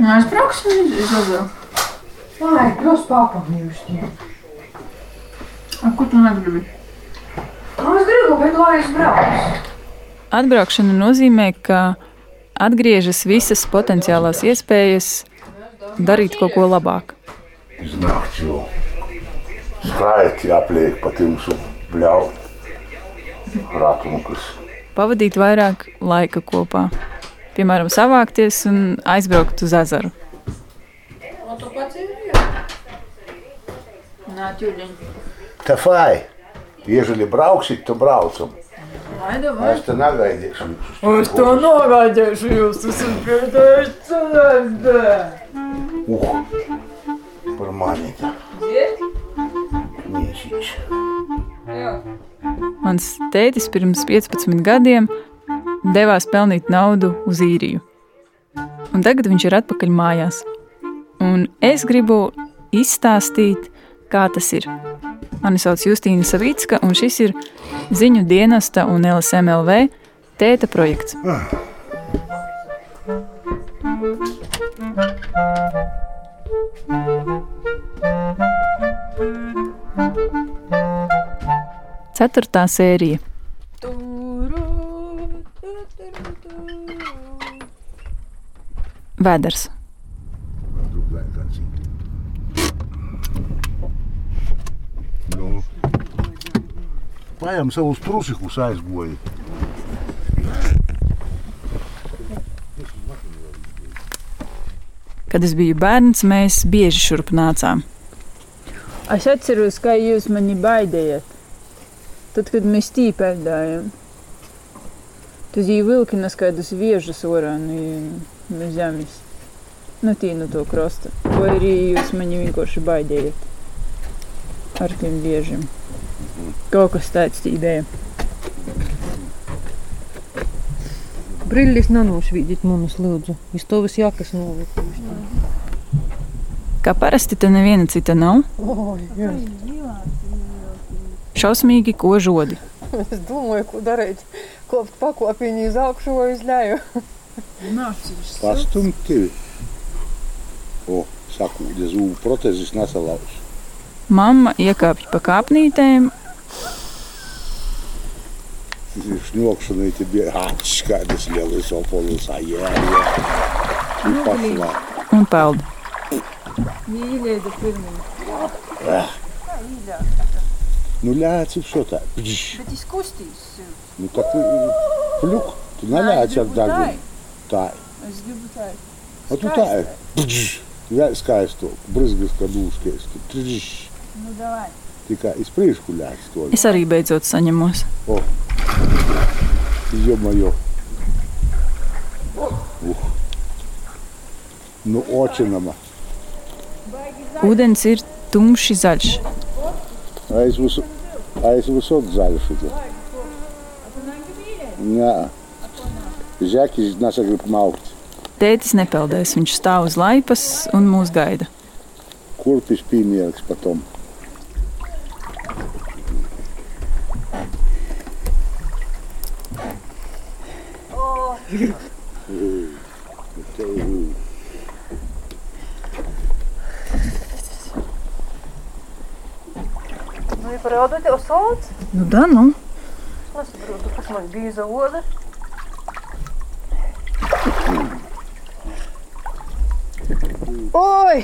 Ну, aizbrauksim līdzi uz Ozovu. Ai, jūs papamījušie. A, ko tu negribi? Nu, es gribu, bet lai es braucu. Atbraukšana nozīmē, ka atgriežas visas potenciālās iespējas darīt kaut ko labāk. Iznākt jau skaitļi apliek pa tumsu bļautu ratumu, kas. Pavadīt vairāk laika kopā. Piemēram, savākties un aizbraukt uz ezeru. Ir. Te fai. Ieželi brauksit, tu braucam. Es te negaidīšu. Es to nogaidīšu, jūs esat pieteicis. Uh, par mani. Mīsīši. Mans tētis pirms 15 gadiem devās pelnīt naudu uz īriju. Un tagad viņš ir atpakaļ mājās. Un es gribu izstāstīt, kā tas ir. Mani sauc Justīna Savicka, un šis ir ziņu dienesta un LSMLV tēta projekts. Ceturtā sērija. Vēders. Nu. Paņem savus trusikus aizgoji. Kad es biju bērns, mēs bieži šurp nācām. Es atceros, kā jūs mani baidījāt. Tad, kad mēs tīpēdājām, tad viņi vilkina skaidrs viežas orā no, no zemes. Nu, tī no to krasta. Vai arī jūs mani vienkārši baidījāt ar tiem viežiem. Kaut kas tāds tīdēja. Brillis nanošvīdīt manus lūdzu. Iz to viss jākas nolikt. Kā parasti, te neviena cita nav. Oi, jā. Šausmīgi kožodi. Es domāju, ko darīt. Kopt pakopiņu uz augšu vai uz leju. Pastumti. O, sakūdzi, zūbu protezis nesalauž. Mamma iekāpj pa kāpnītēm, Šņokšana ir tie acis, kādas lielas opolis, ajēja. Un pašlā. un peld. Mīļēda pirmā. Nu, lēci šo tā. Pģš. Bet es kustīs. Nu, tā pluk. Tu nelēci ar Tā. Es gribu tā. O tu tā ir. Vēl skaisto. Brizgas, kā dūškais. Pģš. Nu, davai. Tikai iz priekšu lēci to. Es arī beidzot saņemos. Jo-jo. Uh. Nu, očinama. Ūdens ir tumši zaļš. Aiz visu, aiz visot zaļš. Jā. Žekis nesagrib maukt. Tētis nepeldēs, viņš stāv uz laipas un mūs gaida. Kurpis piemērs patom. Nu, ja parādot jau sauc, Nu, da, nu. nesaprotu, kas man bija za oda. Oi!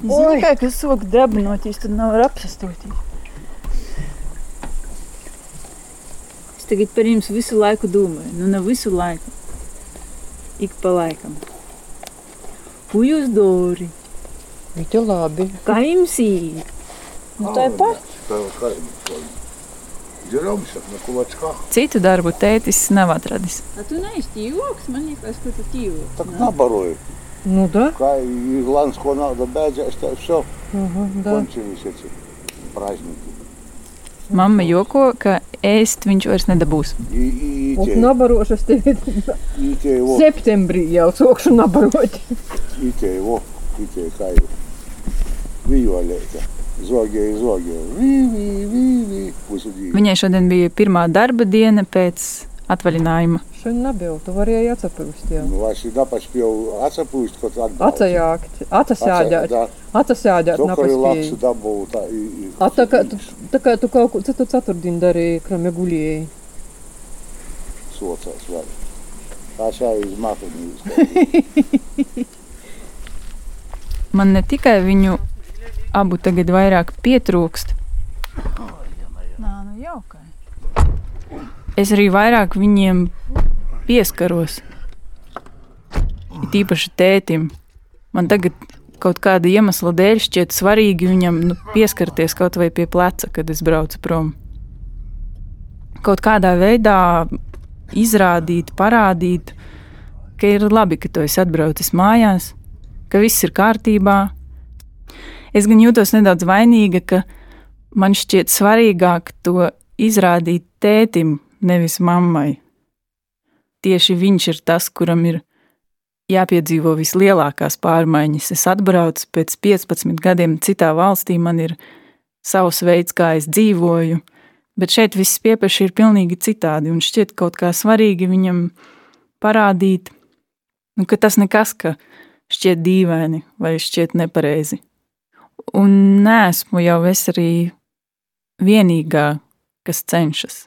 Zini, kā kas sok dabinotīs, tad nav var apsastotīs. Es tagad par jums visu laiku domāju. Nu, ne visu laiku. Ik pa laikam. Ko jūs dori? Viņa labi. Kā jums ir? Nu, tā ir pat. Ģeroms, na kulačkā. Citu darbu tētis nav atradis. A tu neesi tīvoks, man liekas, ka tu tīvoks. Так наоборот. Nu, da. Kā Irlandsko nauda beidzās, tā все. Aha, da. Končились эти праздники. Mamma joko, ka ēst viņš vairs nedabūs. И, и, и, Un те, nabarošas tevi и те его, septembrī jau sokšu nabarot. и те его, и те кайду. Vijolēta. Vī. Pusudīja. Viņai šodien bija pirmā darba diena pēc atvaļinājuma. Šodien nebija, tu varēji atcepūst jau. Nu, vai si napaspēju atsapūst, kaut kādā Atsajākt, atsasēdēt, Tā, atsasēdēt, to, ka ir labs napaspēju. dabū, tā, i, i, A, tā kā tu, tā kā tu kaut ko, tu ceturtdien darīji, kramē guļēji. socās vēl. Tā šā iz matenīs. Man ne tikai viņu abu tagad vairāk pietrūkst, Nā, nu jaukai. es arī vairāk viņiem pieskaros. It īpaši tētim. Man tagad kaut kāda iemesla dēļ šķiet svarīgi viņam nu, pieskarties kaut vai pie pleca, kad es braucu prom. Kaut kādā veidā izrādīt, parādīt, ka ir labi, ka tu esi atbraucis mājās, ka viss ir kārtībā. Es gan jūtos nedaudz vainīga, ka man šķiet svarīgāk to izrādīt tētim, nevis mammai. Tieši viņš ir tas, kuram ir jāpiedzīvo vislielākās pārmaiņas. Es atbraucu pēc 15 gadiem citā valstī, man ir savs veids, kā es dzīvoju, bet šeit viss pieprasa ir pilnīgi citādi. Un šķiet kaut kā svarīgi viņam parādīt, nu, ka tas nekas, ka šķiet dīvaini vai šķiet nepareizi. Un nesmu jau es arī vienīgā, kas cenšas.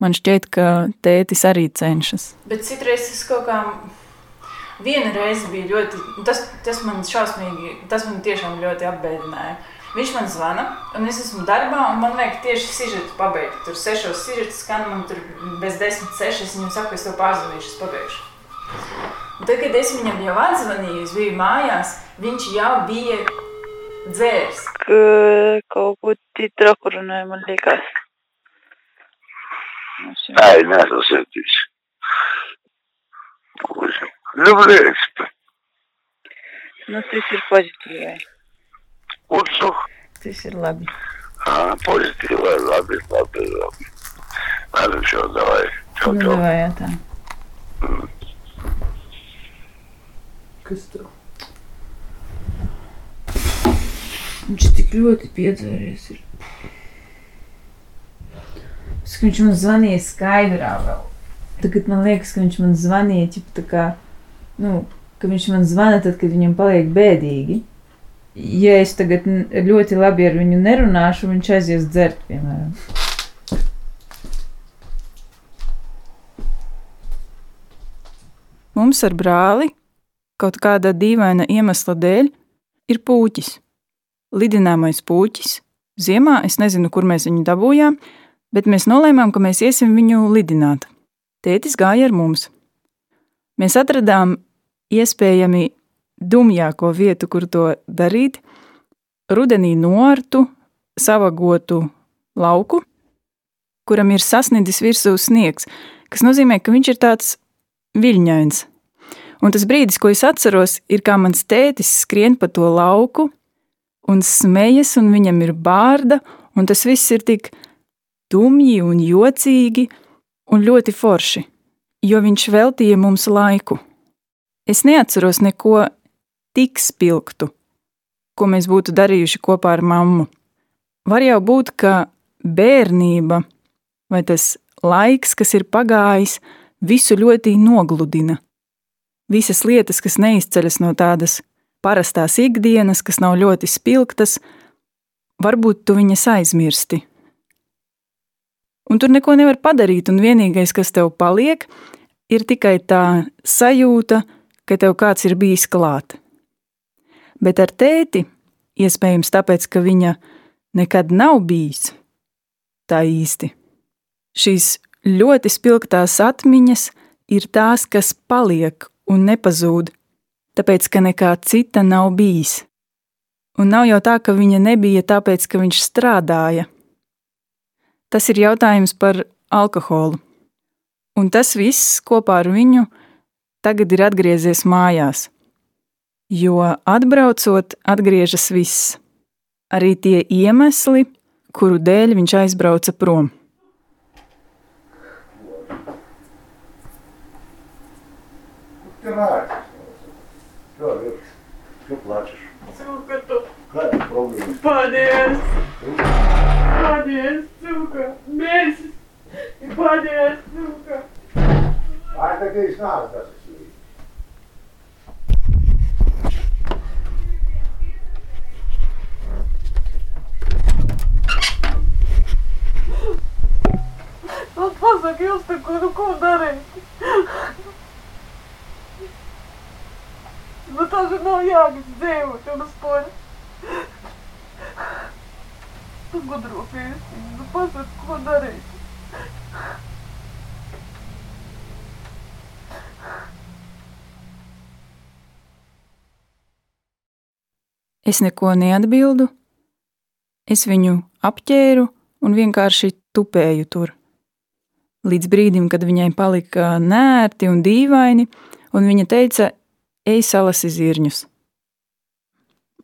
Man šķiet, ka tētis arī cenšas. Bet citreiz tas kaut kā. Viena reize bija ļoti. Tas, tas man šausmīgi, tas man tiešām ļoti apbēdināja. Viņš man zvana, un es esmu darbā, un man vajag tieši sižetu pabeigt. Tur sešos sižetus skan, man tur bez desmit sešas, viņam saka, es tev pārzvanīšu, es pabeigšu. Un tad, kad es viņam jau atzvanīju, es biju mājās, viņš jau bija Dzērs. Kaut ko titrakurunāja, man liekas. Nē, neesmu sēdījis. Люблю Nu, tas ir pozitīvai. Kursu? Tas ir labi. А, pozitīvai, labi, labi, labi. Labi, šo davai. Čau, čau. Nu, davai, jā, tā. Mm. Kas tev? Viņš tik ļoti piedzēries. Ir. Es, viņš man zvanīja skaidrā vēl. Tagad man liekas, ka viņš man zvanīja, ķip, tā kā, nu, ka viņš man zvana tad, kad viņam paliek bēdīgi. Ja es tagad ļoti labi ar viņu nerunāšu, viņš aizies dzert, piemēram. Mums ar brāli kaut kāda dīvaina iemesla dēļ ir puķis. Lidināmais puķis. Ziemā es nezinu, kur mēs viņu dabūjām, bet mēs nolēmām, ka mēs iesim viņu lidināt. Tētis gāja ar mums. Mēs atradām iespējami dumjāko vietu, kur to darīt - rudenī noārtu, savagotu lauku, kuram ir sasniedzis virsū sniegs, kas nozīmē, ka viņš ir tāds viļņains. Un tas brīdis, ko es atceros, ir kā mans tētis skrien pa to lauku un smejas, un viņam ir bārda, un tas viss ir tik dumji un jocīgi un ļoti forši, jo viņš veltīja mums laiku. Es neatceros neko tik spilgtu, ko mēs būtu darījuši kopā ar mammu. Var jau būt, ka bērnība vai tas laiks, kas ir pagājis, visu ļoti nogludina visas lietas, kas neizceļas no tādas parastās ikdienas, kas nav ļoti spilgtas, varbūt tu viņas aizmirsti. Un tur neko nevar padarīt, un vienīgais, kas tev paliek, ir tikai tā sajūta, ka tev kāds ir bijis klāt. Bet ar tēti, iespējams, tāpēc, ka viņa nekad nav bijis tā īsti. Šīs ļoti spilgtās atmiņas ir tās, kas paliek un nepazūd, tāpēc ka nekā cita nav bijis. Un nav jau tā, ka viņa nebija tāpēc, ka viņš strādāja. Tas ir jautājums par alkoholu. Un tas viss kopā ar viņu tagad ir atgriezies mājās. Jo atbraucot, atgriežas viss. Arī tie iemesli, kuru dēļ viņš aizbrauca prom. Good night. Все, Олег, ти плачеш. Сука, то. Хай проблема. Падеш. Падеш, сука. Месяць. І падеш, сука. А такий знав, так. Папа закрыл такой рукой ударить. Ir nav jāgas dzīvot, un uz poļu. Tu gudro piesim, nu, pasaka, ko darīt? Es neko neatbildu, es viņu apķēru un vienkārši tupēju tur. Līdz brīdim, kad viņai palika nērti un dīvaini, un viņa teica, ej, salasi zirņus.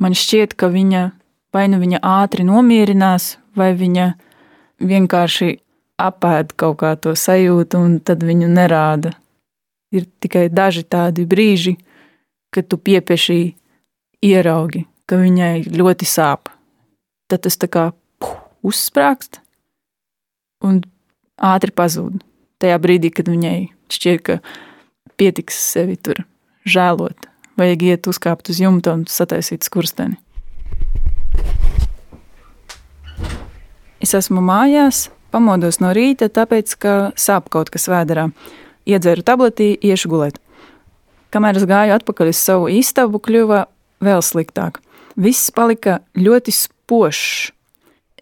Man šķiet, ka viņa vai nu viņa ātri nomierinās, vai viņa vienkārši apēd kaut kā to sajūtu, un tad viņu nerāda. Ir tikai daži tādi brīži, kad tu piepieši ieraugi, ka viņai ļoti sāp. Tad tas tā kā puh, uzsprāgst un ātri pazūd. Tajā brīdī, kad viņai šķiet, ka pietiks sevi tur žēlot, vajag iet uzkāpt uz jumta un sataisīt skursteni. Es esmu mājās, pamodos no rīta, tāpēc, ka sāp kaut kas vēderā. Iedzeru tabletī, iešu gulēt. Kamēr es gāju atpakaļ uz savu istabu, kļuva vēl sliktāk. Viss palika ļoti spožs.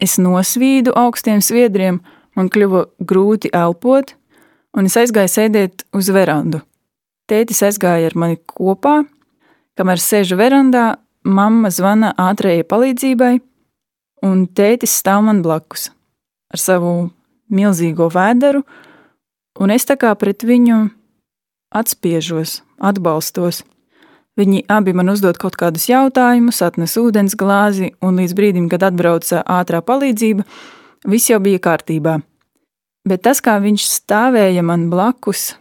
Es nosvīdu augstiem sviedriem, man kļuva grūti elpot, un es aizgāju sēdēt uz verandu. Tētis aizgāja ar mani kopā, kamēr sēžu verandā, mamma zvana ātrējai palīdzībai, un tētis stāv man blakus ar savu milzīgo vēderu, un es tā kā pret viņu atspiežos, atbalstos. Viņi abi man uzdod kaut kādus jautājumus, atnes ūdens glāzi, un līdz brīdim, kad atbrauca ātrā palīdzība, viss jau bija kārtībā. Bet tas, kā viņš stāvēja man blakus,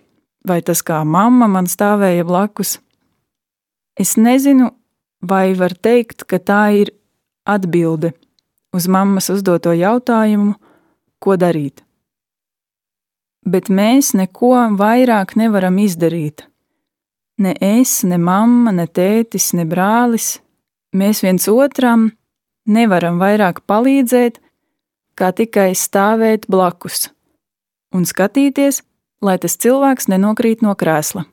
vai tas, kā mamma man stāvēja blakus, es nezinu, vai var teikt, ka tā ir atbilde uz mammas uzdoto jautājumu, ko darīt. Bet mēs neko vairāk nevaram izdarīt. Ne es, ne mamma, ne tētis, ne brālis. Mēs viens otram nevaram vairāk palīdzēt, kā tikai stāvēt blakus un skatīties, lai tas cilvēks nenokrīt no krēsla.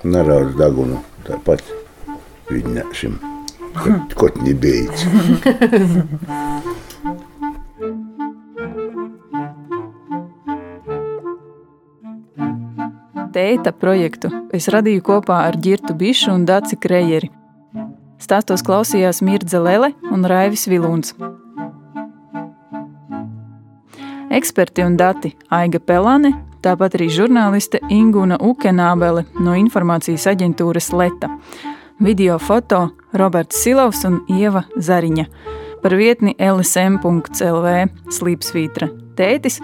Narauz dagunu, tāpat viņam. Kot nebeidz. Tēta projektu es radīju kopā ar Girtu Bišu un Daci Krejeri. Stāstos klausījās Mirdze Lele un Raivis Vilūns. Eksperti un dati Aiga Pelāne, tāpat arī žurnāliste Ingūna Ukenābele no informācijas aģentūras Leta. Video foto Roberts Silovs un Ieva Zariņa. Par vietni lsm.lv slīpsvītra. Tētis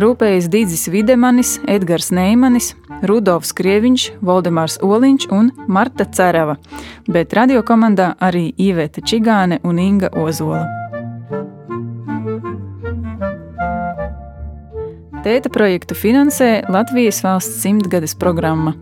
rūpējas Dīdzis Videmanis, Edgars Neimanis, Rudolfs Krieviņš, Voldemārs Oliņš un Marta Cerava, bet radiokomandā arī Iveta Čigāne un Inga Ozola. Tēta projektu finansē Latvijas valsts simtgades programma